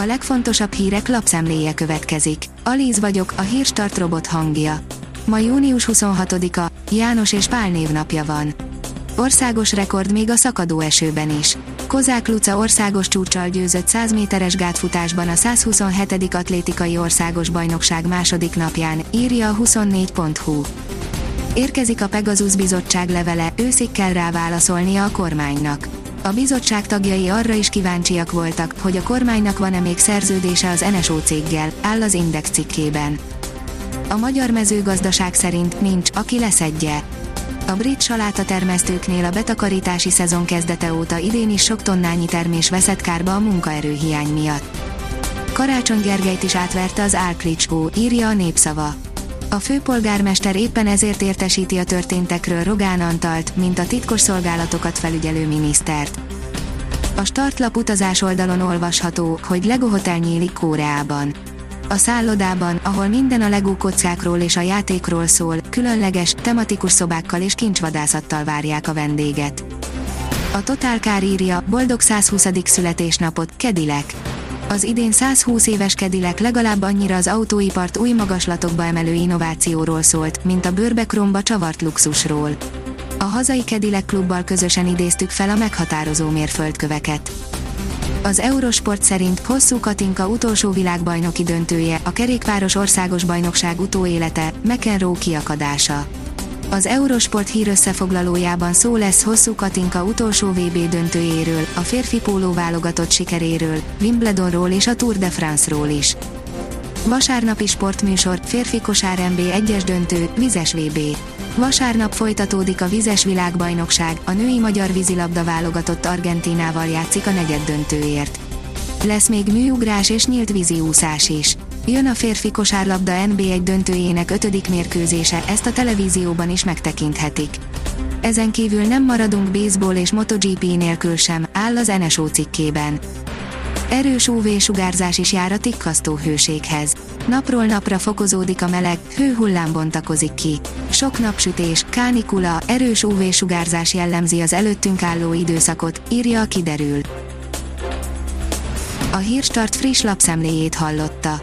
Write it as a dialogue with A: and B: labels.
A: A legfontosabb hírek lapszemléje következik. Alíz vagyok, a hírstart robot hangja. Ma június 26-a, János és Pál névnapja van. Országos rekord még a szakadó esőben is. Kozák Luca országos csúcsal győzött 100 méteres gátfutásban a 127. atlétikai országos bajnokság második napján, írja a 24.hu. Érkezik a Pegasus bizottság levele, őszig kell rá válaszolnia a kormánynak. A bizottság tagjai arra is kíváncsiak voltak, hogy a kormánynak van-e még szerződése az NSO céggel, áll az Index cikkében. A magyar mezőgazdaság szerint nincs, aki leszedje. A brit saláta termesztőknél a betakarítási szezon kezdete óta idén is sok tonnányi termés veszett kárba a munkaerőhiány miatt. Karácsony Gergelyt is átverte az Álklicskó, írja a népszava. A főpolgármester éppen ezért értesíti a történtekről Rogán Antalt, mint a titkos szolgálatokat felügyelő minisztert. A startlap utazás oldalon olvasható, hogy Lego Hotel nyílik Kóreában. A szállodában, ahol minden a Lego kockákról és a játékról szól, különleges, tematikus szobákkal és kincsvadászattal várják a vendéget. A Total Car írja, boldog 120. születésnapot, Kedilek. Az idén 120 éves Kedilek legalább annyira az autóipart új magaslatokba emelő innovációról szólt, mint a bőrbekromba csavart luxusról. A hazai Kedilek klubbal közösen idéztük fel a meghatározó mérföldköveket. Az Eurosport szerint hosszú Katinka utolsó világbajnoki döntője, a kerékpáros országos bajnokság utóélete, McEnroe kiakadása. Az Eurosport hír összefoglalójában szó lesz hosszú Katinka utolsó VB döntőjéről, a férfi póló válogatott sikeréről, Wimbledonról és a Tour de France-ról is. Vasárnapi sportműsor, férfi kosár MB 1-es döntő, vizes VB. Vasárnap folytatódik a vizes világbajnokság, a női magyar vízilabda válogatott Argentinával játszik a negyed döntőért. Lesz még műugrás és nyílt víziúszás is. Jön a férfi kosárlabda NB1 döntőjének ötödik mérkőzése, ezt a televízióban is megtekinthetik. Ezen kívül nem maradunk baseball és MotoGP nélkül sem, áll az NSO cikkében. Erős UV-sugárzás is jár a tikkasztó hőséghez. Napról napra fokozódik a meleg, hőhullám bontakozik ki. Sok napsütés, kánikula, erős UV-sugárzás jellemzi az előttünk álló időszakot, írja a kiderül. A Hírstart friss lapszemléjét hallotta.